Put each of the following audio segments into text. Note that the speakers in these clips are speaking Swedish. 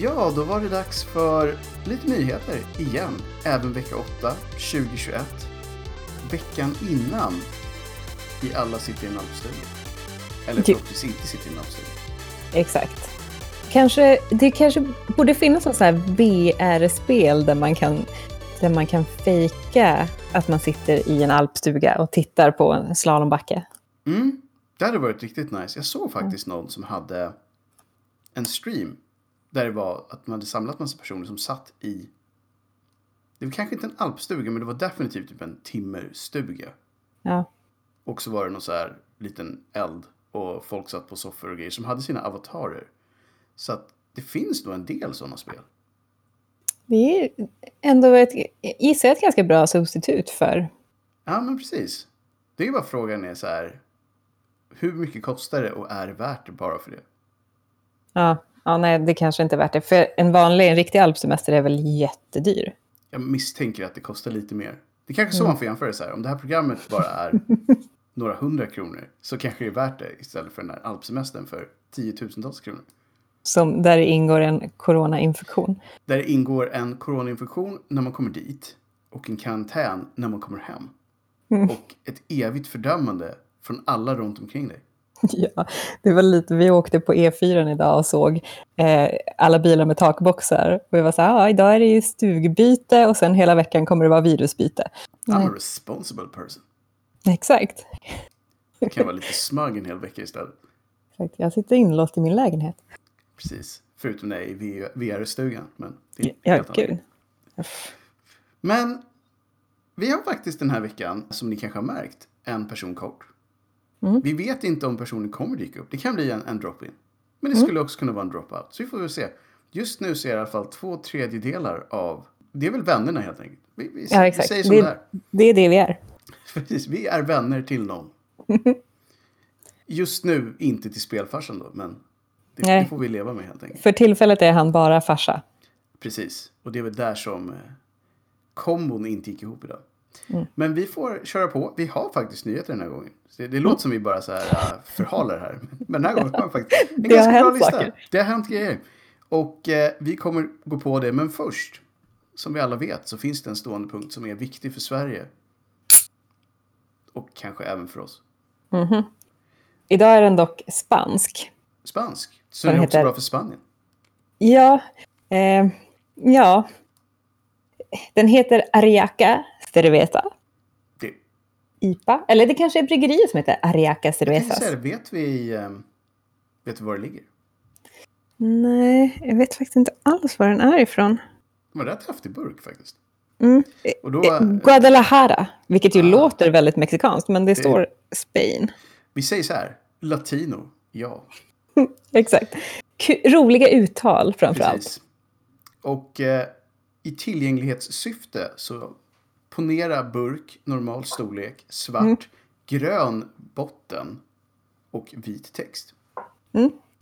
Ja, då var det dags för lite nyheter igen. Även vecka 8, 2021. Veckan innan vi alla sitter i en alpstuga. Eller Typ. förhoppningsvis inte sitter i en alpstuga. Exakt. Kanske, det kanske borde finnas något här VR-spel där man kan där man kan fejka att man sitter i en alpstuga och tittar på en slalombacke. Mm, det hade varit riktigt nice. Jag såg faktiskt någon som hade en stream där det var att man hade samlat massa personer som satt i det var kanske inte en alpstuga men det var definitivt typ en timmerstuga. Ja. Och så var det någon så här liten eld och folk satt på soffor och grejer som hade sina avatarer. Så att det finns nog en del sådana spel. Det är ändå ett, gissar ett ganska bra substitut för... Ja men precis. Det är bara frågan är så här. Hur mycket kostar det och är det värt det bara för det? Ja, ja, nej, det kanske inte är värt det. För en vanlig, en riktig alpsemester är väl jättedyr. Jag misstänker att det kostar lite mer. Det är kanske så Mm. man får jämföra det så här. Om det här programmet bara är några hundra kronor så kanske det är värt det istället för den här alpsemestern för tiotusentals kronor. Som, där det ingår en coronainfektion. Där det ingår en coronainfektion när man kommer dit och en karantän när man kommer hem. Mm. Och ett evigt fördömande från alla runt omkring dig. Ja, det var lite, vi åkte på E4 idag och såg eh, alla bilar med takboxar. Och vi var så här, ja, idag är det ju stugbyte och sen hela veckan kommer det vara virusbyte. I'm Nej. a responsible person. Exakt. Det kan vara lite smög en hel vecka istället. Exakt. Jag sitter inlåst i min lägenhet. Precis. Förutom när jag är i VR-stugan. Men det är Ja, helt gud. Men vi har faktiskt den här veckan, som ni kanske har märkt, en person kort. Mm. Vi vet inte om personen kommer dyka upp. Det kan bli en, en drop-in. Men Mm. det skulle också kunna vara en drop-out. Så vi får väl se. Just nu det i alla fall två tredjedelar av... Det är väl vännerna helt enkelt. Vi, vi, Ja, vi exakt. säger som Det, det är. det är det vi är. Precis, vi är vänner till någon. Just nu inte till spelfarsan då, men det, det får vi leva med helt enkelt. För tillfället är han bara farsa. Precis, och det är väl där som eh, kombon inte gick ihop idag. Mm. Men vi får köra på. Vi har faktiskt nyheter den här gången. Det, det låter som vi bara så här, äh, förhalar här. Men den här gången har vi faktiskt en ganska bra lista. saker. Det har hänt grejer. Och eh, vi kommer gå på det. Men först, som vi alla vet, så finns det en stående punkt som är viktig för Sverige. Och kanske även för oss. Idag är den dock spansk. Spansk. Så Den är också heter- bra för Spanien. Ja, eh, ja. Den heter Ariaca Cerveza. Det, IPA. Eller det kanske är bryggeriet som heter Ariaca Cervezas. säga det, vet vi, eh, vet vi var det ligger? Nej, jag vet faktiskt inte alls var den är ifrån. Det var en rätt häftig burk faktiskt. Mm. Och då, Eh, Guadalajara, vilket ju Ah. låter väldigt mexikanskt, men det står Spain. vi säger så här, latino, ja. Exakt. Ku- roliga uttal framför allt. Precis. Och eh, i tillgänglighetssyfte så ponera burk, normal storlek, svart, Mm. grön botten och vit text.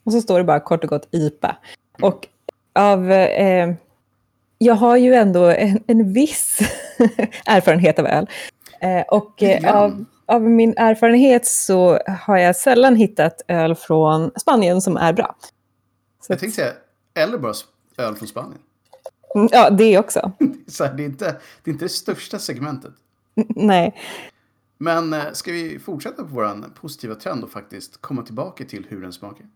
Och så står det bara kort och gott IPA. Och av... Eh, jag har ju ändå en, en viss erfarenhet av öl. Eh, och eh, av, av min erfarenhet så har jag sällan hittat öl från Spanien som är bra. Så Jag tänkte säga, eller bara öl från Spanien. Mm, Ja, det också. Så här, det, är inte, det är inte det största segmentet. Nej. Men eh, ska vi fortsätta på vår positiva trend och faktiskt komma tillbaka till hur den smakar?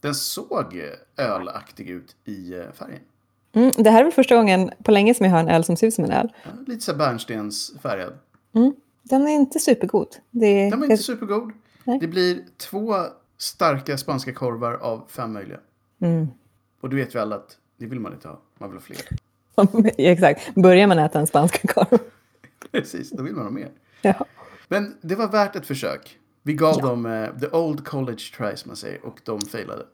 Den såg eh, ölaktig ut i eh, färgen. Mm, det här är väl första gången på länge som jag har en öl som ser ut som en öl. Ja, lite så bärnstensfärgad. Den är inte supergod. Det, Den var inte supergod. Nej. Det blir två starka spanska korvar av fem möjliga. Mm. Och du vet ju alla att det vill man inte ha. Man vill ha fler. Exakt. Börjar man äta en spanska korv. Precis, då vill man ha mer. Ja. Men det var värt ett försök. Vi gav dem eh, the old college try som man säger och de failade.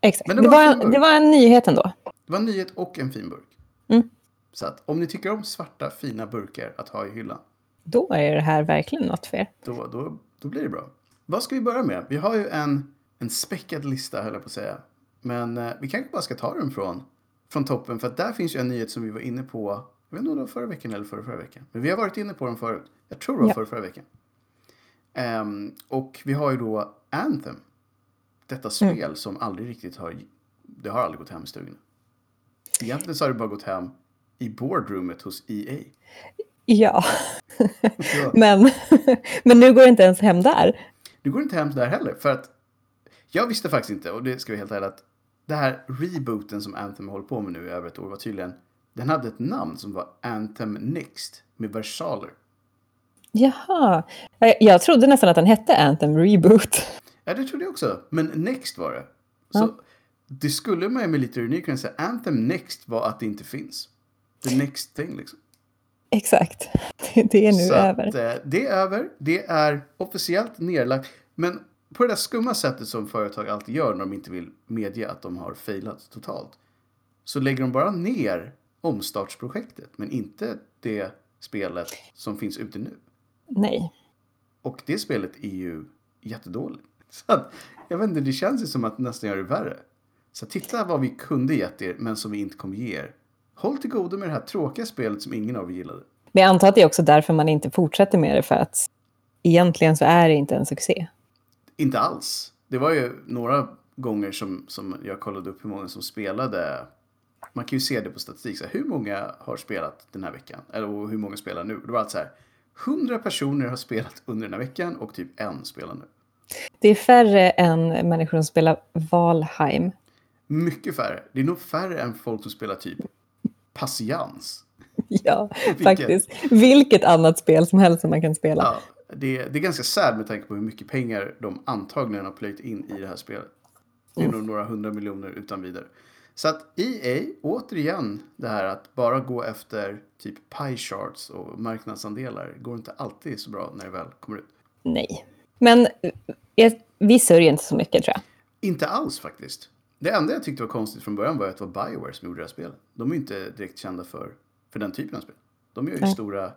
Exakt. Men Det, det var en det var en nyhet ändå. Det var en nyhet och en fin burk. Mm. Så att om ni tycker om svarta fina burkar att ha i hyllan, Då är det här verkligen något för er. då, då, då blir det bra. Vad ska vi börja med? Vi har ju en, en späckad lista höll jag på att säga. Men eh, vi kanske bara ska ta den från, från toppen för att där finns ju en nyhet som vi var inne på. Jag vet inte om det var förra veckan eller förra, förra veckan. Men vi har varit inne på den förut. Jag tror det var Ja. förra, förra veckan. Ehm, och vi har ju då Anthem. Detta spel som aldrig riktigt har, det har aldrig gått hem i stugorna. Egentligen så har det bara gått hem i boardroomet hos EA. Ja, men, men nu går det inte ens hem där. det går inte hem där heller. För att jag visste faktiskt inte, och det ska vi helt ärligt att det här rebooten som Anthem håller på med nu i över ett år var tydligen, den hade ett namn som var Anthem Next med versaler. Jaha, jag, trodde nästan att den hette Anthem Reboot. Ja, det trodde jag också. Men Next var det. Så Ja. det skulle man ju med lite ironi kunna säga. Anthem Next var att det inte finns. The next thing liksom. Exakt, det, det är nu Så över. Att, eh, det är över. Det är officiellt nedlagt. Men på det där skumma sättet som företag alltid gör när de inte vill medge att de har failat totalt. Så lägger de bara ner omstartsprojektet. Men inte det spelet som finns ute nu. Nej. Och det spelet är ju jättedåligt. Så att, jag vet inte, det känns ju som att nästan gör det värre. Så titta vad vi kunde gett er, men som vi inte kommer ge er. Håll till godo med det här tråkiga spelet som ingen av er gillade. Men jag antar att det är också därför man inte fortsätter med det, för att egentligen så är det inte en succé. Inte alls. Det var ju några gånger som, som jag kollade upp hur många som spelade. Man kan ju se det på statistik. Så här, hur många har spelat den här veckan? Eller och hur många spelar nu? Det var alltså så här. 100 personer har spelat under den här veckan och typ en spelar nu. Det är färre än människor som spelar Valheim. Mycket färre. Det är nog färre än folk som spelar typ patiens. Ja, Vilket- faktiskt. Vilket annat spel som helst som man kan spela. Ja, det, det är ganska sad med tanke på hur mycket pengar de antagligen har plöjt in i det här spelet. Det är nog några hundra miljoner utan vidare. Så att EA, återigen, det här att bara gå efter typ pie charts och marknadsandelar går inte alltid så bra när det väl kommer ut. Nej. Men jag, vi sörjer inte så mycket, tror jag. Inte alls faktiskt. Det enda jag tyckte var konstigt från början var att det var Bioware som gjorde det här spelet. De är ju inte direkt kända för, för den typen av spel. De gör ju Nej. stora,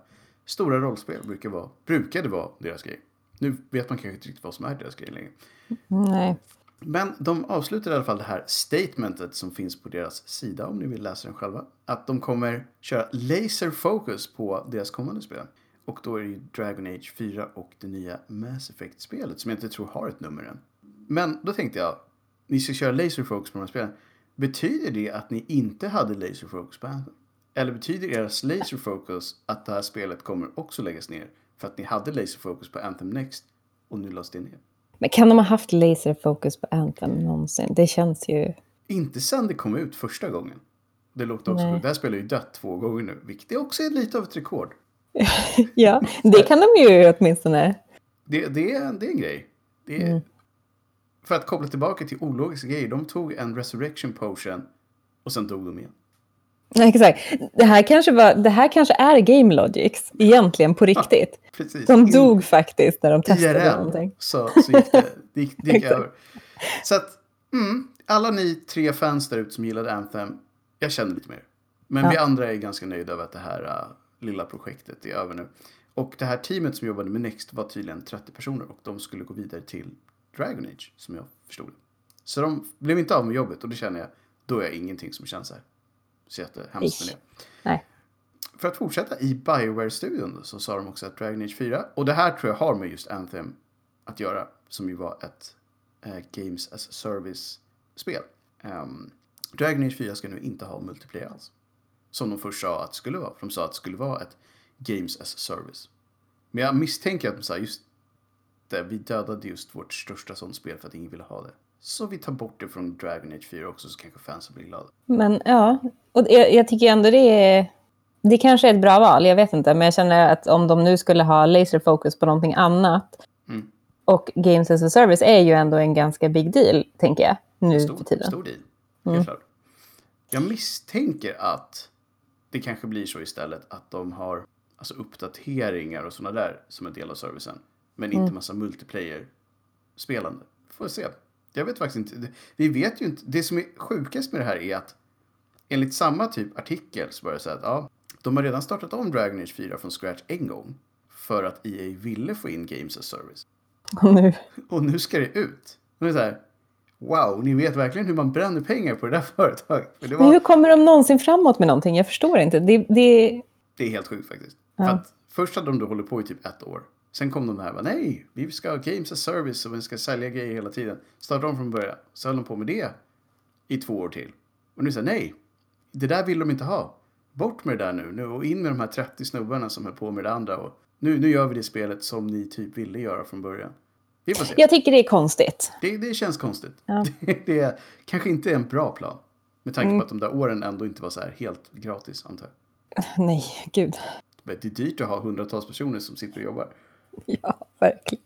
stora rollspel, brukar vara, brukade vara deras grej. Nu vet man kanske inte riktigt vad som är deras grej längre. Nej. Men de avslutar i alla fall det här statementet som finns på deras sida om ni vill läsa den själva. Att de kommer köra laser focus på deras kommande spel. Och då är det ju Dragon Age 4 och det nya Mass Effect-spelet som jag inte tror har ett nummer än. Men då tänkte jag, ni ska köra laser focus på de här spelen. Betyder det att ni inte hade laser focus på Anthem? Eller betyder deras laser focus att det här spelet kommer också läggas ner för att ni hade laser focus på Anthem Next och nu lades det ner? Men kan de ha haft laserfokus på Anthem någonsin? Det känns ju... Inte sen det kom ut första gången. Det låter också Nej. Det här spelet är ju dött två gånger nu, vilket är också är lite av ett rekord. Ja, det kan de ju åtminstone. Det, det, är, det är en grej. Är, Mm. För att koppla tillbaka till ologiska grejer, de tog en resurrection potion och sen dog de igen. Exakt. Det här, kanske var, det här kanske är Game Logics, egentligen på riktigt. Precis. De In- dog faktiskt när de testade IRL. någonting. Så, så gick det, det gick, det gick över. Så att, mm, alla ni tre fans där ute som gillade Anthem, jag känner lite mer. Men Ja. vi andra är ganska nöjda över att det här uh, lilla projektet är över nu. Och det här teamet som jobbade med Next var tydligen 30 personer och de skulle gå vidare till Dragon Age, som jag förstod. Så de blev inte av med jobbet och det känner jag, då är jag ingenting som känns här. Så jättehemskt med det. Nej. För att fortsätta i Bioware-studion så sa de också att Dragon Age 4, och det här tror jag har med just Anthem att göra, som ju var ett eh, Games as Service-spel. Um, Dragon Age 4 ska nu inte ha multiplayer alls. Som de först sa att det skulle vara. För de sa att det skulle vara ett Games as Service. Men jag misstänker att de sa just det, vi dödade just vårt största sånt spel för att ingen ville ha det. Så vi tar bort det från Dragon Age 4 också så kanske fansen blir glada. Men ja, och jag, jag tycker ändå det är... Det kanske är ett bra val, jag vet inte. Men jag känner att om de nu skulle ha laserfokus på någonting annat. Mm. Och Games as a Service är ju ändå en ganska big deal, tänker jag, nu för Stor, tiden. stor deal. Mm. Klart. Jag misstänker att det kanske blir så istället att de har alltså uppdateringar och sådana där som en del av servicen. Men Mm. inte massa multiplayer-spelande. Får se. Jag vet faktiskt inte. Vi vet ju inte. Det som är sjukast med det här är att enligt samma typ artikel så var det så att ja, de har redan startat om Dragon Age 4 från scratch en gång. För att EA ville få in Games as Service. Och nu, Och nu ska det ut. Och det är så här, wow, ni vet verkligen hur man bränner pengar på det där företaget. För det, men hur var, kommer de någonsin framåt med någonting? Jag förstår inte. Det, det, det är helt sjukt faktiskt. Ja. För att först hade de då hållit på i typ ett år. Sen kom de här, bara, nej, vi ska ha games as service och vi ska sälja grejer hela tiden. Startade de från början, så höll de på med det i två år till. Och nu säger nej, det där vill de inte ha. Bort med det där nu, nu och in med de här 30 snubbarna som höll på med det andra. Och nu, nu gör vi det spelet som ni typ ville göra från början. Vi får se. Jag tycker det är konstigt. Det, det känns konstigt. Ja. Det, det är kanske inte en bra plan. Med tanke på att de där åren ändå inte var så här helt gratis, antar jag. Nej, gud. Det är dyrt att ha hundratals personer som sitter och jobbar. Ja, verkligen.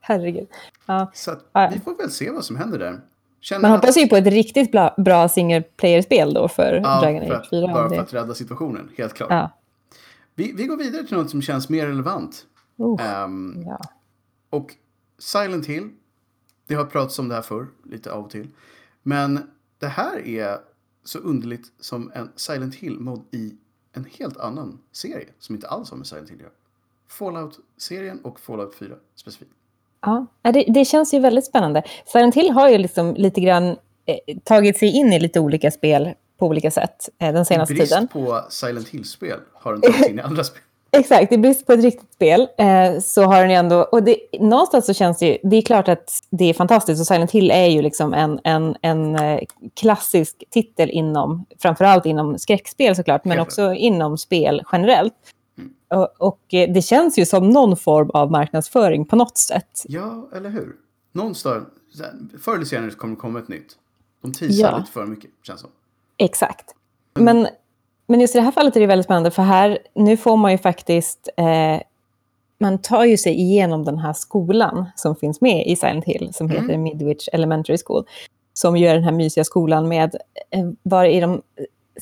Herregud. Ja. Så att vi får väl se vad som händer där. Känner Man att- hoppas ju på ett riktigt bra, bra single player-spel då för ja, Dragon Age att, 4. Bara för att rädda situationen, helt klart. Ja. Vi, vi går vidare till något som känns mer relevant. Oh, Ehm, ja. Och Silent Hill, det har pratats om det här förr, lite av och till. Men det här är så underligt som en Silent Hill-mod i en helt annan serie som inte alls har med Silent Hill att göra. Fallout-serien och Fallout 4 specifikt. Ja, det, det känns ju väldigt spännande. Silent Hill har ju liksom lite grann eh, tagit sig in i lite olika spel på olika sätt eh, den senaste brist tiden. på Silent Hill-spel har den tagit sig in i andra spel. Exakt, i brist på ett riktigt spel eh, så har den ju ändå... Och det, någonstans så känns det ju... Det är klart att det är fantastiskt och Silent Hill är ju liksom en, en, en eh, klassisk titel inom, framförallt inom skräckspel såklart, men också inom spel generellt. Mm. Och, eh, det känns ju som någon form av marknadsföring på något sätt. Ja, eller hur? Någonstans, förr eller senare kommer det komma ett nytt. De teasar Ja. lite för mycket, känns som. Exakt. Men, men just i det här fallet är det väldigt spännande, för här, nu får man ju faktiskt... Eh, man tar ju sig igenom den här skolan som finns med i Silent Hill, som Mm. heter Midwich Elementary School. Som gör den här mysiga skolan med, eh, var i de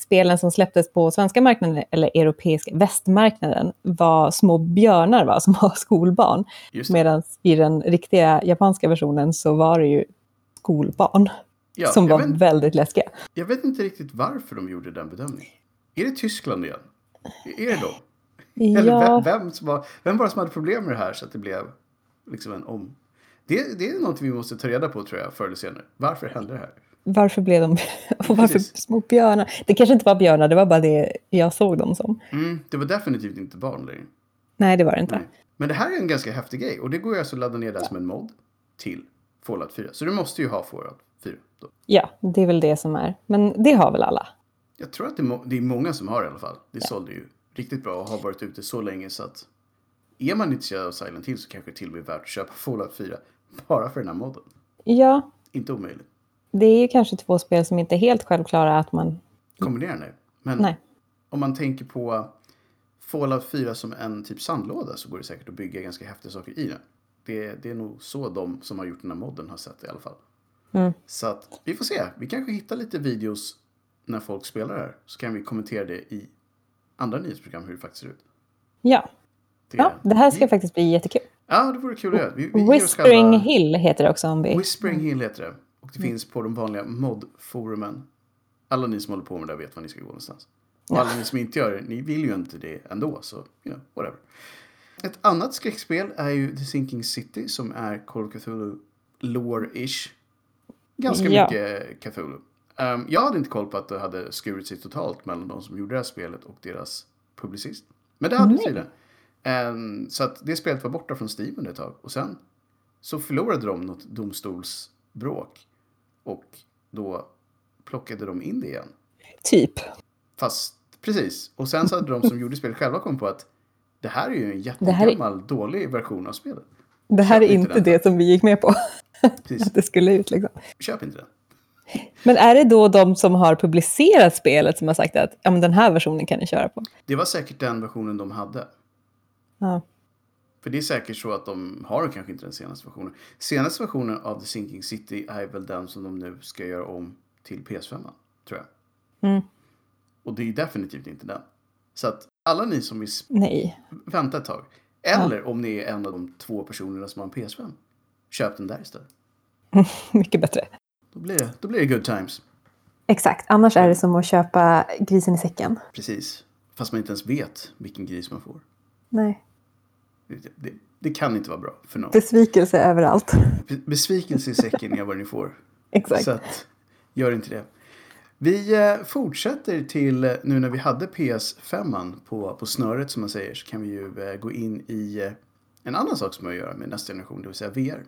spelen som släpptes på svenska marknaden, eller europeiska västmarknaden, var små björnar va, som var skolbarn. Medan i den riktiga japanska versionen så var det ju skolbarn Ja, som var vet, väldigt läskiga. jag vet inte riktigt varför de gjorde den bedömningen. Är det Tyskland igen? Är det då? Eller Ja. vem, vem, som var, vem var det som hade problem med det här så att det blev liksom en om... Det, det är något vi måste ta reda på tror jag förr eller senare. Varför hände det här? Varför blev de... Och varför Precis. små björnar? Det kanske inte var björnar, det var bara det jag såg dem som. Mm, det var definitivt inte barn längre. Nej, det var det inte. Nej. Men det här är en ganska häftig grej och det går ju alltså att ladda ner där som en mod till Fallout 4. Så du måste ju ha Fallout 4. Då. Ja, det är väl det som är. Men det har väl alla? Jag tror att det är, må- det är många som har det i alla fall. Det sålde ju riktigt bra och har varit ute så länge så att är man intresserad av Silent Hill så kanske det till och med är värt att köpa Fallout 4 bara för den här modden. Ja, Inte omöjligt. Det är ju kanske två spel som inte är helt självklara att man... Kombinera det. Men Nej. om man tänker på Fallout 4 som en typ sandlåda så går det säkert att bygga ganska häftiga saker i den. Det, det är nog så de som har gjort den här modden har sett det i alla fall. Mm. Så att vi får se. Vi kanske hittar lite videos när folk spelar här. Så kan vi kommentera det i andra nyhetsprogram hur det faktiskt ser ut. Ja, Det, ja det här ska faktiskt bli jättekul. Ja, det vore kul att göra. Vi, vi Whispering själva- Hill heter det också om vi... Whispering Hill heter det. Och Mm. det finns på de vanliga mod-forumen. Alla ni som håller på med det vet var ni ska gå någonstans. Och alla ni som inte gör det, ni vill ju inte det ändå. Så, you know, whatever. Ett annat skräckspel är ju The Sinking City som är Call of Cthulhu lore-ish. Ganska Ja. mycket Cthulhu. Ehm, jag hade inte koll på att det hade skurit sig totalt mellan de som gjorde det här spelet och deras publicist. Men det hade Nej. tydligen. Ehm, så att det spelet var borta från Steam under ett tag. Och sen så förlorade de något domstolsbråk. Och då plockade de in det igen. Typ. Fast precis. Och sen så hade de som gjorde spelet själva kommit på att det här är ju en här är- jättegammal dålig version av spelet. Det här är Köp inte inte det som vi gick med på. Precis. Att det skulle ut liksom. Köp inte den. Men är det då de som har publicerat spelet som har sagt att ja, men den här versionen kan ni köra på? Det var säkert den versionen de hade. Ja. För det är säkert så att de har kanske inte den senaste versionen. Senaste versionen av The Sinking City är väl den som de nu ska göra om till PS5, tror jag. Mm. Och det är definitivt inte den. Så att alla ni som vill Nej. vänta ett tag. Eller om ni är en av de två personerna som har en PS5. Köp den där istället. Mycket bättre. Då blir det, då blir det good times. Exakt. Annars är det som att köpa grisen i säcken. Precis. Fast man inte ens vet vilken gris man får. Nej. Det, det, kan inte vara bra för någon. Besvikelse överallt. Be- Besvikelse i säcken är vad ni får. Exakt. Så att, gör inte det. Vi eh, fortsätter till, eh, nu när vi hade PS5 på, på snöret som man säger, så kan vi ju eh, gå in i en annan sak som har att göra med nästa generation, det vill säga VR.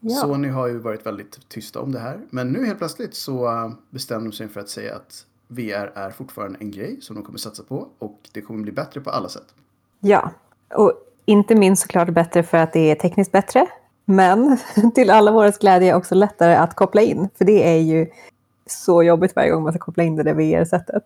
Ja. Sony har ju varit väldigt tysta om det här, men nu helt plötsligt så bestämde de sig för att säga att VR är fortfarande en grej som de kommer satsa på och det kommer bli bättre på alla sätt. Ja, och inte minst såklart bättre för att det är tekniskt bättre. Men till alla våras glädje också lättare att koppla in. För det är ju så jobbigt varje gång man ska koppla in det där VR-sättet.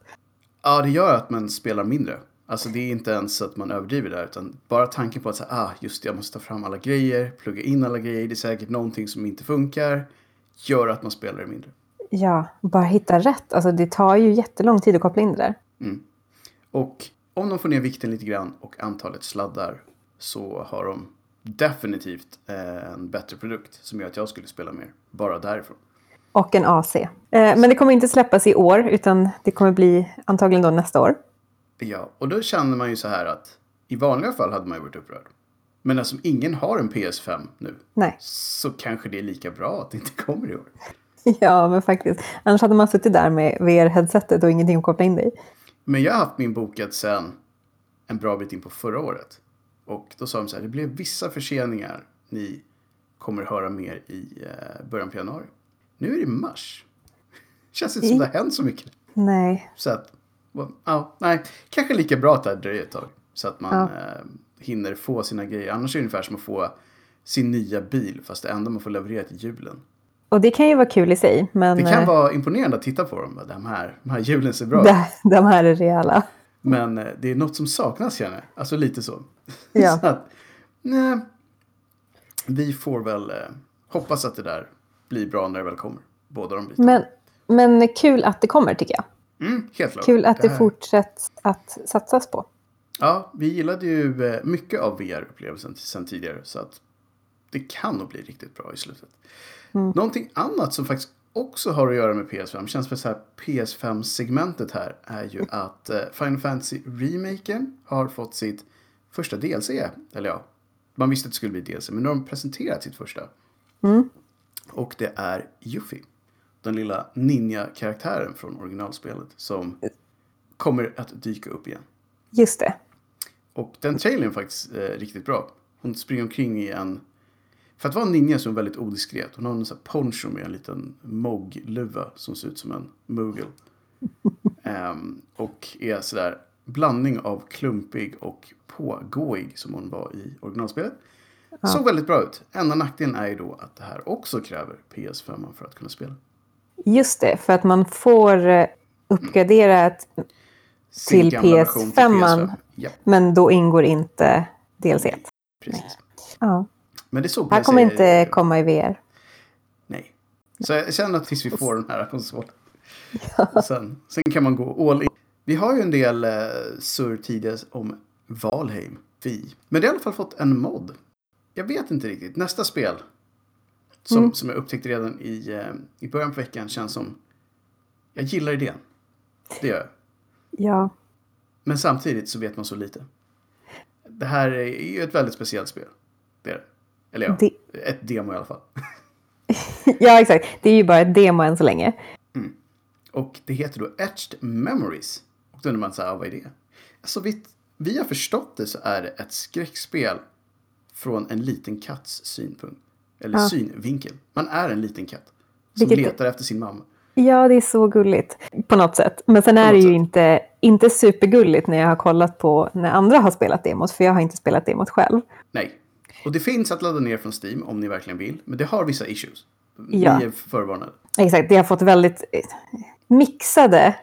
Ja, det gör att man spelar mindre. Alltså det är inte ens att man överdriver där, utan bara tanken på att säga, ah, just det, jag måste ta fram alla grejer, plugga in alla grejer, det är säkert någonting som inte funkar, gör att man spelar det mindre. Ja, bara hitta rätt. Alltså det tar ju jättelång tid att koppla in det där. Mm. Och om de får ner vikten lite grann och antalet sladdar så har de definitivt eh, en bättre produkt som gör att jag skulle spela mer, bara därifrån. Och en AC. Eh, men det kommer inte släppas i år, utan det kommer bli antagligen då nästa år. Ja, och då känner man ju så här att i vanliga fall hade man ju varit upprörd. Men eftersom ingen har en PS5 nu Nej. så kanske det är lika bra att det inte kommer i år. Ja, men faktiskt. Annars hade man suttit där med VR-headsetet och ingenting att koppla in dig. Men jag har haft min bokad sen en bra bit in på förra året. Och då sa de så här, det blev vissa förseningar. Ni kommer höra mer i eh, början på januari. Nu är det mars. Känns inte som det har hänt så mycket. Nej. Så att, ja, nej, kanske lika bra att det dröjer ett tag. Så att man Ja. eh, hinner få sina grejer. Annars är det ungefär som att få sin nya bil fast det enda man får leverera till julen. Och det kan ju vara kul i sig, men Det kan eh, vara imponerande att titta på dem. De här, de här hjulen ser bra ut. de, de här är rejäla. Men eh, det är något som saknas känner. Alltså lite så. Ja. så att, nej, vi får väl eh, hoppas att det där blir bra när det väl kommer. Båda de bitarna. Men, men kul att det kommer, tycker jag. Mm, helt klart. Kul att det här- fortsätts att satsas på. Ja, vi gillade ju eh, mycket av VR-upplevelsen sen tidigare. Så att det kan nog bli riktigt bra i slutet. Mm. Någonting annat som faktiskt också har att göra med PS5, känns för så här PS5-segmentet här, är ju att eh, Final Fantasy Remaken har fått sitt första DLC. Eller ja, man visste att det skulle bli DLC, men nu har de presenterat sitt första. Mm. Och det är Yuffie. Den lilla ninja-karaktären från originalspelet som kommer att dyka upp igen. Just det. Och den trailern är faktiskt eh, riktigt bra. Hon springer omkring i en... För att vara en ninja så är hon väldigt odiskret. Hon har en sån här poncho med en liten mogluva som ser ut som en moogle. Ehm, och är sådär blandning av klumpig och pågåig som hon var i originalspelet. Såg väldigt bra ut. Enda nackdelen är ju då att det här också kräver PS5 för att kunna spela. Just det, för att man får eh, uppgradera Sin Till gamla version till PS5. Ja, men då ingår inte DLC. precis. Ja. Men det såg Här PS- kommer inte komma i VR. Nej. Så jag känner att tills vi får den här konsolen. Och Sen, sen kan man gå all in. Vi har ju en del eh, surr tidigare om Valheim. Vi. Men det har i alla fall fått en mod. Jag vet inte riktigt. Nästa spel. Som, Mm. som jag upptäckte redan i, eh, i början på veckan känns som. Jag gillar idén. Det gör jag. Ja. Men samtidigt så vet man så lite. Det här är ju ett väldigt speciellt spel. Det är det. Eller ja, Det- ett demo i alla fall. ja, exakt. Det är ju bara ett demo än så länge. Och det heter då Etched Memories. Och då undrar man så här, vad är det? Så vitt vi har förstått det så är det ett skräckspel från en liten katts synpunkt. Eller Ja. synvinkel. Man är en liten katt. Som Vilket- letar efter sin mamma. Ja, det är så gulligt på något sätt. Men sen är det ju sätt. inte, inte supergulligt när jag har kollat på när andra har spelat demot, för jag har inte spelat demot själv. Nej. Och det finns att ladda ner från Steam om ni verkligen vill. Men det har vissa issues. Ja. Ni är förvarnade. Exakt, det har fått väldigt eh, mixade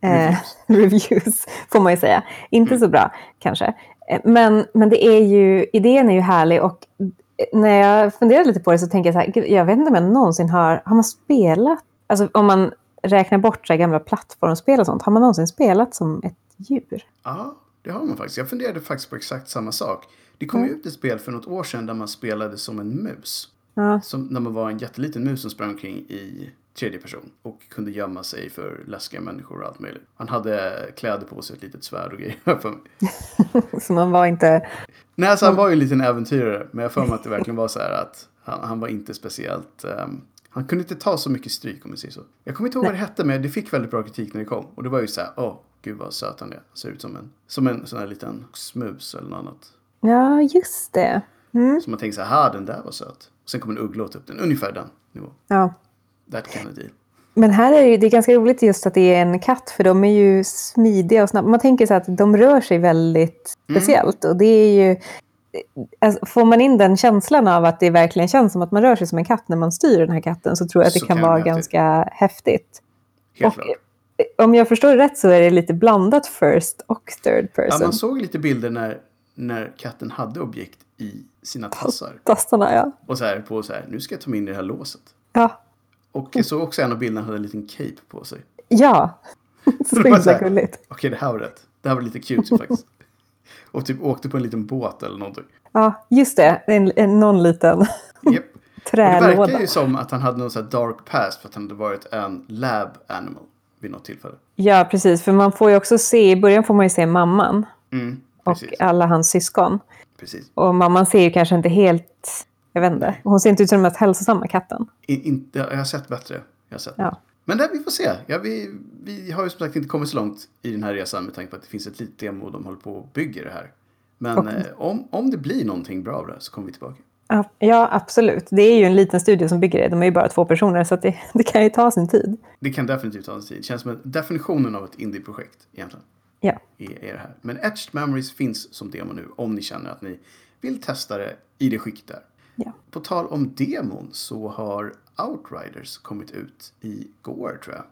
eh, reviews, får man ju säga. Inte så bra, kanske. Eh, Men, men det är ju, idén är ju härlig och eh, när jag funderar lite på det så tänker jag så här, gud, jag vet inte om jag någonsin har, har man spelat, alltså om man räknar bort så gamla plattformsspel och sånt, har man någonsin spelat som ett djur? Ja, det har man faktiskt. Jag funderade faktiskt på exakt samma sak. Det kom ju ut ett spel för något år sedan där man spelade som en mus. Ja, Som när man var en jätteliten mus som sprang omkring i tredje person och kunde gömma sig för läskiga människor och allt möjligt. Han hade kläder på sig, ett litet svärd och grejer. för mig. så man var inte, Nej, alltså han var ju en liten äventyrare, men jag för mig att det verkligen var så här att han, han var inte speciellt... ehm, han kunde inte ta så mycket stryk om vi säger så. Jag kommer inte ihåg vad det hette, men det fick väldigt bra kritik när det kom. Och det var ju så här, åh, gud vad söt han är. Han ser ut som en, som en sån här liten smus eller något annat. Ja just det. Mm. Så man tänker så här, den där var söt. Sen kommer en uggla ta upp den, ungefär den nivån. Ja. That kind of deal. Men här är det, det är ganska roligt just att det är en katt, för de är ju smidiga och snabba. Man tänker så att de rör sig väldigt Mm. speciellt. Och det är ju, alltså, får man in den känslan av att det verkligen känns som att man rör sig som en katt när man styr den här katten så tror jag att det Så kan, kan vara bli ganska häftigt. Helt Och- klart. Om jag förstår det rätt så är det lite blandat first och third Ja, person. man såg lite bilder när, när katten hade objekt i sina tassar. Tassarna, ja. Och så här på så här, nu ska jag ta mig in i det här låset. Ja, Och jag såg också en av bilderna hade en liten cape på sig. ja. så himla gulligt. Okej, det här var rätt. Det här var lite cute faktiskt. Och typ åkte på en liten båt eller någonting. Ja, just det. En, en, någon liten Japp. Och det trälåda. verkar ju som att han hade någon sån här dark past för att han hade varit en lab animal vid något tillfälle. Ja, precis. För man får ju också se, i början får man ju se mamman Mm, och precis. alla hans syskon. precis. Och mamman ser ju kanske inte helt, jag vet inte, hon ser inte ut som den mest hälsosamma katten. I, inte, jag har sett bättre. Jag har sett Ja. Men det, vi får se. Ja, vi, vi har ju som sagt inte kommit så långt i den här resan med tanke på att det finns ett litet demo och de håller på och bygger det här. Men Och- eh, om, om det blir någonting bra av det så kommer vi tillbaka. Ja, absolut. Det är ju en liten studio som bygger det. De är ju bara två personer, så det, det kan ju ta sin tid. Det kan definitivt ta en tid. Det känns som en definitionen av ett indie-projekt egentligen. Ja, är det här. Men Etched Memories finns som demo nu om ni känner att ni vill testa det i det skick där. ja. På tal om demon så har Outriders kommit ut igår tror jag.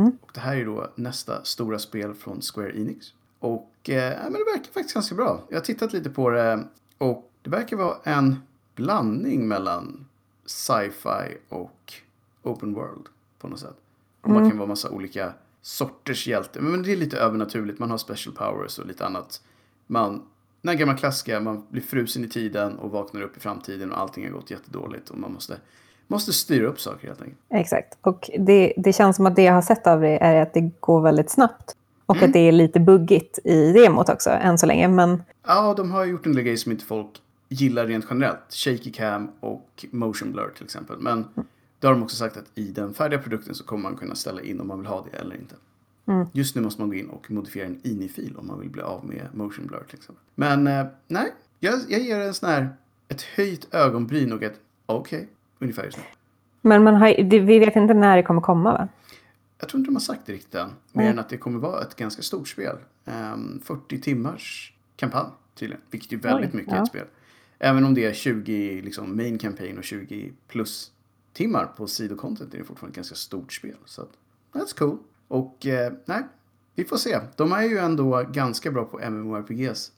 Mm. Och det här är då nästa stora spel från Square Enix. Och eh, men det verkar faktiskt ganska bra. Jag har tittat lite på det och det verkar vara en blandning mellan sci-fi och open world på något sätt. Och man kan vara massa olika sorters hjälte. Men det är lite övernaturligt. Man har special powers och lite annat. Man, den gamla klassiska, man blir frusen i tiden och vaknar upp i framtiden och allting har gått jättedåligt och man måste, måste styra upp saker helt enkelt. Exakt. Och det, det känns som att det jag har sett av det är att det går väldigt snabbt. Och Mm. att det är lite buggigt i demot också, än så länge. Men Ja, de har gjort en del grejer som inte folk gillar rent generellt. Shaky cam och motion blur till exempel. Men då har de också sagt att i den färdiga produkten så kommer man kunna ställa in om man vill ha det eller inte. Mm. Just nu måste man gå in och modifiera en ini-fil om man vill bli av med motion blur till exempel. Men eh, nej, jag, jag ger en sån här, ett höjt ögonbryn och ett okej, ungefär just nu. Men man har, det, vi vet inte när det kommer komma, va? Jag tror inte de har sagt det riktigt än. Mer Nej. än att det kommer vara ett ganska stort spel. Ehm, 40 timmars kampanj tydligen. Vilket är väldigt Oj, mycket ja. ett spel. Även om det är 20 liksom, main campaign och 20 plus timmar på sidocontent är det fortfarande ett ganska stort spel. Så att, that's cool. Och eh, nej, vi får se. De är ju ändå ganska bra på MMORPGs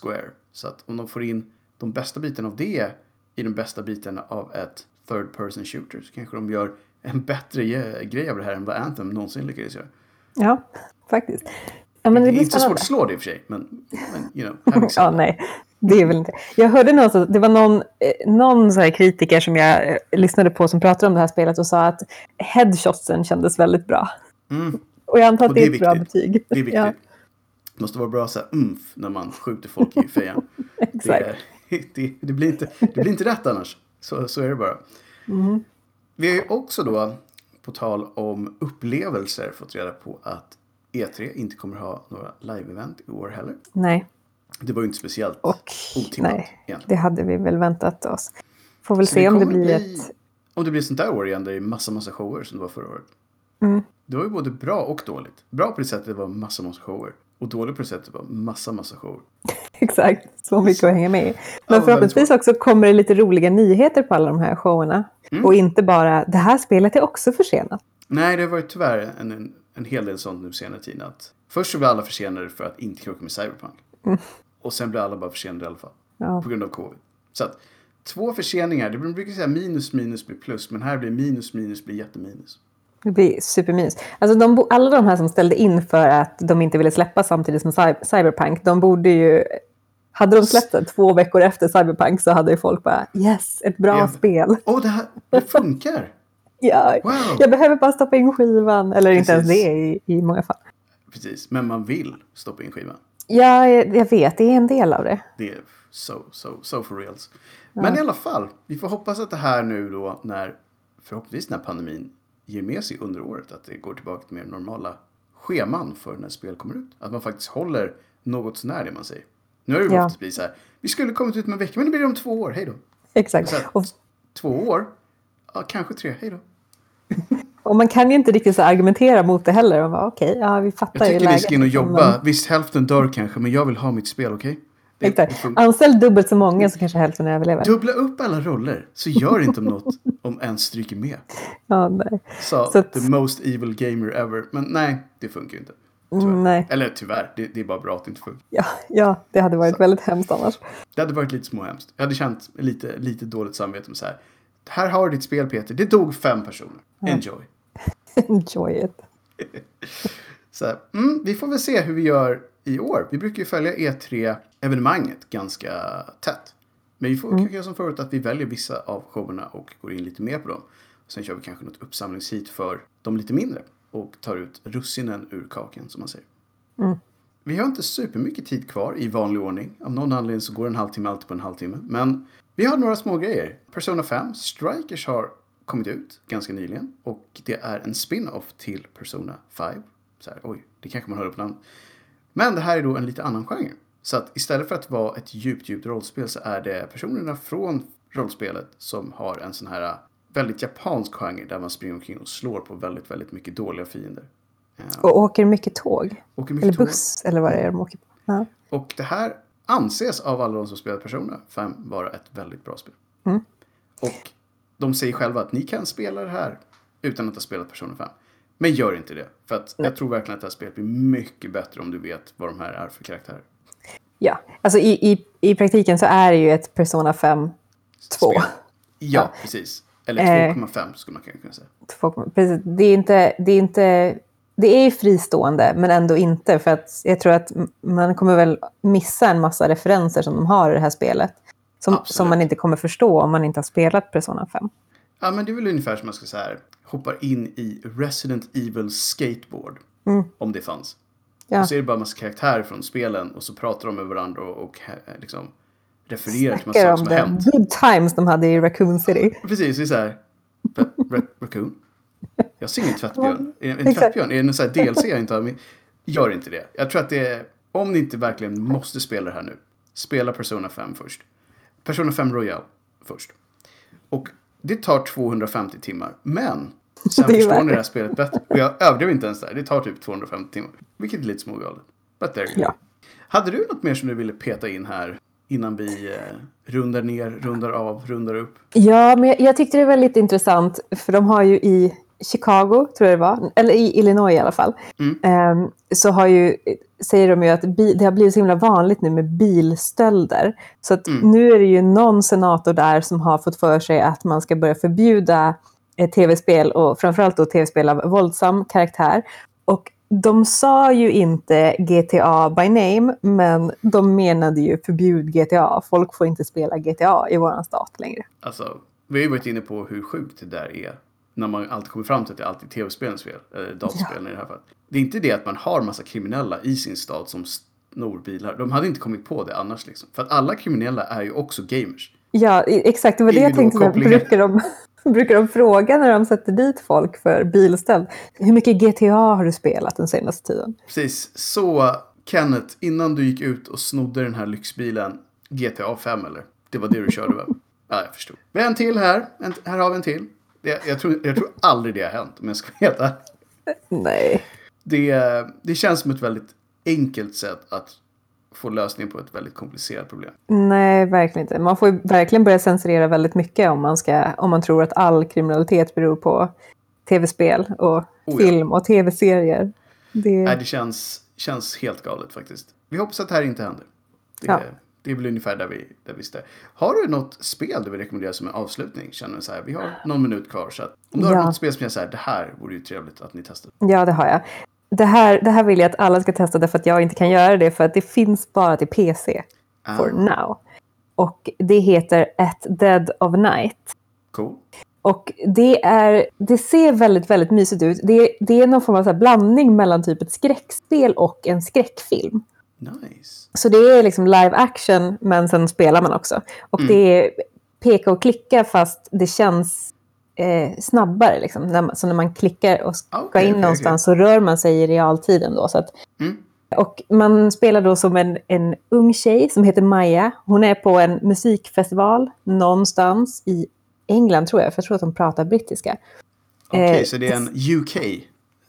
Square. Så att om de får in de bästa bitarna av det i den bästa biten av ett third person shooter så kanske de gör en bättre ge- grej av det här än vad Anthem någonsin lyckades göra. Ja, faktiskt. Ja, men det det är inte så svårt spännande. att slå det i och för sig, men, men you know, having Ja, nej. Det är väl inte. Jag hörde någonstans, det var någon, eh, någon så kritiker som jag eh, lyssnade på som pratade om det här spelet och sa att headshotsen kändes väldigt bra. Mm, Och jag antar att det det är ett bra betyg. det är viktigt. Ja, Det måste vara bra så här umf när man skjuter folk i fejan. exakt. Det, det, det, blir inte, det blir inte rätt annars. Så, så är det bara. Mhm. Vi har ju också då, på tal om upplevelser, fått reda på att E3 inte kommer ha några live-event i år heller. Nej, Det var ju inte speciellt och otippat nej, egentligen. det hade vi väl väntat oss. Får väl Så se om det blir bli- ett... Om det blir sånt där år igen där det är massa, massa shower som det var förra året. Mm. Det var ju både bra och dåligt. Bra på det sättet det var massa, massa shower. Och dåligt på det sättet det var massa, massa shower. Exakt, så mycket att hänga med i. Ja, Men väldigt förhoppningsvis också kommer det lite roliga nyheter på alla de här showerna. Mm. Och inte bara, det här spelet är också försenat. Nej, det har varit tyvärr en, en, en hel del sånt nu senare tid. Att först så blir alla försenade för att inte krocka med Cyberpunk. Och sen blir alla bara försenade i alla fall. Ja. På grund av covid. Så att två förseningar, det brukar säga minus minus blir plus. Men här blir minus minus blir jätteminus. Det blir supermys. Alltså de, alla de här som ställde in för att de inte ville släppa samtidigt som Cy- Cyberpunk, de borde ju... Hade de släppt det två veckor efter Cyberpunk så hade ju folk bara yes, ett bra Ja. spel. Åh, det här det funkar! Ja, Wow! jag behöver bara stoppa in skivan. Eller inte ens Precis. det i, i många fall. Precis, men man vill stoppa in skivan. Ja, jag vet, det är en del av det. Det är so, so, so for reals. Men i alla fall, vi får hoppas att det här nu då när förhoppningsvis när pandemin ger med sig under året att det går tillbaka till mer normala scheman för när spel kommer ut. Att man faktiskt håller något sånär det man säger. Nu har det ju Ja. blivit så här, vi skulle kommit ut med en vecka men det blir om två år, hej då. Exakt. Här, Och, Två år? Ja, kanske tre, hej då. Och man kan ju inte riktigt så argumentera mot det heller. Man bara, Okej, ja, vi fattar Jag ju tycker ni läget. ska in och jobba. men- Visst, hälften dör kanske, men jag vill ha mitt spel, okej? Exakt. funkar. Anställ dubbelt så många så kanske hälften överlever. Dubbla upp alla roller, så gör inte om något om en stryker med. Ja, nej. Sa Så att- the most evil gamer ever. Men nej, det funkar ju inte. Tyvärr. Nej. Eller tyvärr, det, det är bara bra att det inte funkar. Ja, ja, det hade varit väldigt hemskt annars. Det hade varit lite småhemskt. Jag hade känt lite, lite dåligt samvete om så här. Här har du ditt spel Peter, det dog fem personer. Enjoy. Enjoy it. Så här, mm, vi får väl se hur vi gör i år. Vi brukar ju följa E3-evenemanget ganska tätt. Men vi får Mm. göra som förut att vi väljer vissa av showerna och går in lite mer på dem. Sen kör vi kanske något uppsamlingshit för de lite mindre. Och tar ut russinen ur kakan som man säger. Mm. Vi har inte supermycket tid kvar i vanlig ordning. Av någon anledning så går en halvtimme alltid på en halvtimme. Men vi har några små grejer. Persona 5, Strikers har kommit ut ganska nyligen. Och det är en spin-off till Persona 5. Så här, oj, det kanske man hör på namn. Men det här är då en lite annan genre. Så att istället för att vara ett djupt, djupt rollspel så är det personerna från rollspelet som har en sån här väldigt japansk genre där man springer omkring och slår på väldigt, väldigt mycket dåliga fiender. Eh, Och åker mycket tåg. åker mycket Eller tåg. buss, eller vad det är de åker på. Ja. Och det här anses av alla de som spelar Persona 5 vara ett väldigt bra spel. Mm. Och de säger själva att ni kan spela det här utan att ha spelat Persona 5. Men gör inte det. För att jag tror verkligen att det här spelet blir mycket bättre om du vet vad de här är för karaktärer. ja, alltså i, i, i praktiken så är det ju ett Persona 5 2. Spel. Ja, precis. Eller Eh. 2,5 skulle man kunna säga. Två- Precis. Det är inte... Det är inte det är fristående, men ändå inte. För att jag tror att man kommer väl missa en massa referenser som de har i det här spelet. Som, Absolut. som man inte kommer förstå om man inte har spelat Persona 5. Ja, men det är väl ungefär som man ska säga här. Hoppar in i Resident Evil Skateboard. Mm. Om det fanns. Ja. Och så är det bara en massa karaktärer från spelen och så pratar de med varandra och, och eh, liksom refererar till massa saker om som har hänt. good times de hade i Raccoon City. Precis, det är så här. Ra- ra- Raccoon? Jag ser ingen tvättbjörn. Är det En tvättbjörn? Är det en sån här DLC jag inte har? Gör inte det. Jag tror att det är, om ni inte verkligen måste spela det här nu, spela Persona 5 först. Persona 5 Royal först. Och det tar 250 timmar, men sen förstår ni det här spelet bättre. Och jag överdrev inte ens där. Det tar typ 250 timmar. Vilket är lite smågalet. But there you. Ja. Hade du något mer som du ville peta in här innan vi eh, rundar ner, rundar av, rundar upp? Ja, men jag, jag tyckte det var lite intressant, för de har ju i Chicago, tror jag det var, eller i Illinois i alla fall, ehm, så har ju, säger de ju att bi, det har blivit så himla vanligt nu med bilstölder. Så att nu är det ju någon senator där som har fått för sig att man ska börja förbjuda eh, tv-spel och framförallt då tv-spel av våldsam karaktär. Och de sa ju inte GTA by name, men de menade ju förbjud GTA. Folk får inte spela GTA i våran stat längre. Alltså, vi har ju varit inne på hur sjukt det där är. När man alltid kommer fram till att det alltid är tv-spelens fel. Eller dataspelen i det här fallet. Det är inte det att man har massa kriminella i sin stad som snor bilar. De hade inte kommit på det annars liksom. För att alla kriminella är ju också gamers. Ja, exakt. Det var det jag tänkte. kopplingar. Brukar de, brukar de fråga när de sätter dit folk för bilstöld? Hur mycket GTA har du spelat den senaste tiden? Precis. Så Kenneth, innan du gick ut och snodde den här lyxbilen. GTA 5 eller? Det var det du körde väl? Ja, jag förstod. Vi har en till här. En, här har vi en till. Det, jag, tror, jag tror aldrig det har hänt om jag ska veta. Nej. Det, det känns som ett väldigt enkelt sätt att få lösning på ett väldigt komplicerat problem. Nej, verkligen inte. Man får verkligen börja censurera väldigt mycket om man, ska, om man tror att all kriminalitet beror på tv-spel och Oh ja. film och tv-serier. Det, Nej, det känns, känns helt galet faktiskt. Vi hoppas att det här inte händer. Det, Ja. Det är väl ungefär där vi, där vi står. Har du något spel du vill rekommendera som en avslutning? Känner du så här, vi har någon minut kvar. Så att om du har Ja. något spel som så här, det här vore ju trevligt att ni testar. Ja, det har jag. Det här, det här vill jag att alla ska testa därför att jag inte kan göra det för att det finns bara till PC for Ah, now. Och det heter At Dead of Night. cool. Och det, är, det ser väldigt, väldigt mysigt ut. Det, det är någon form av blandning mellan typ ett skräckspel och en skräckfilm. Nice. Så det är liksom live action, men sen spelar man också. Och Mm. det är peka och klicka fast det känns eh, snabbare. Liksom. När man, så när man klickar och ska Okej, in okej, någonstans så rör man sig i realtid ändå. Så att, Mm. och man spelar då som en, en ung tjej som heter Maja. Hon är på en musikfestival någonstans i England tror jag, för jag tror att de pratar brittiska. Okej, Eh, så det är en UK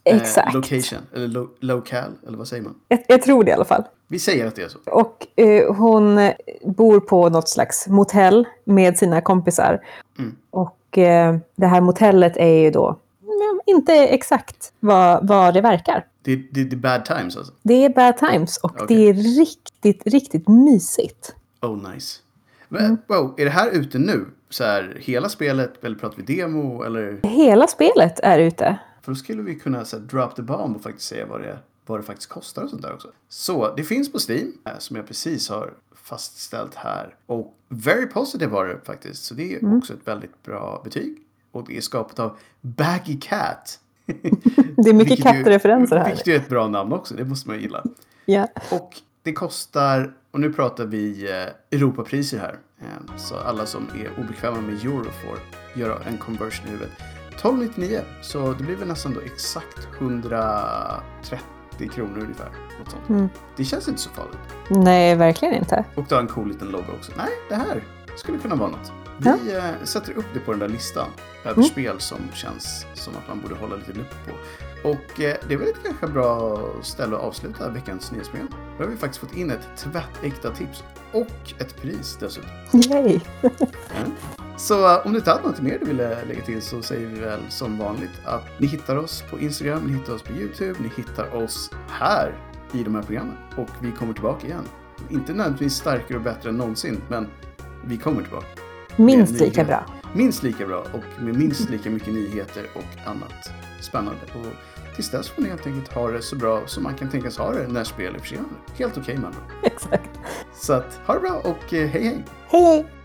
eh, Exakt. location, eller lo local, eller vad säger man? Jag, jag tror det i alla fall. Vi säger att det är så. Och eh, hon bor på något slags motell med sina kompisar. Mm. Och eh, det här motellet är ju då inte exakt vad, vad det verkar. Det, det, det är bad times alltså. Det är bad times och Okej. det är riktigt, riktigt mysigt. Oh nice. Men, Mm. wow, är det här ute nu? Så här, hela spelet, eller pratar vi demo? Eller? Hela spelet är ute. För då skulle vi kunna så här, drop the bomb och faktiskt säga vad det, vad det faktiskt kostar och sånt där också. Så det finns på Steam, eh, som jag precis har fastställt här. Och very positive var det faktiskt. Så det är Mm. också ett väldigt bra betyg. Och det är skapat av Baggy Cat. Det är mycket kattreferenser här. Vilket är ett bra namn också, det måste man gilla. Ja. Och det kostar, och nu pratar vi eh, Europapriser här. Eh, så alla som är obekväma med euro får göra en conversion i huvudet. 12,99 så det blir väl nästan då exakt 130 kronor ungefär. Något sånt. Mm. Det känns inte så farligt. Nej, verkligen inte. Och du har en cool liten logga också. Nej, det här skulle kunna vara något. Vi eh, sätter upp det på den där listan över Mm. spel som känns som att man borde hålla lite lupp på. Och eh, det är väl ett ganska bra ställe att avsluta veckans nyhetsprogram. Då har vi faktiskt fått in ett tvättäkta tips och ett pris dessutom. Yay! Mm. Så om du inte hade något mer du ville lägga till så säger vi väl som vanligt att ni hittar oss på Instagram, ni hittar oss på YouTube, ni hittar oss här i de här programmen. Och vi kommer tillbaka igen. Inte nödvändigtvis starkare och bättre än någonsin, men vi kommer tillbaka. Minst lika bra. Minst lika bra och med minst lika mycket nyheter och annat spännande. Och tills dess får ni helt enkelt ha det så bra som man kan tänkas ha det när spel är försenade. Helt okej man. Exakt. Så att ha det bra och eh, hej hej! Hej, hej!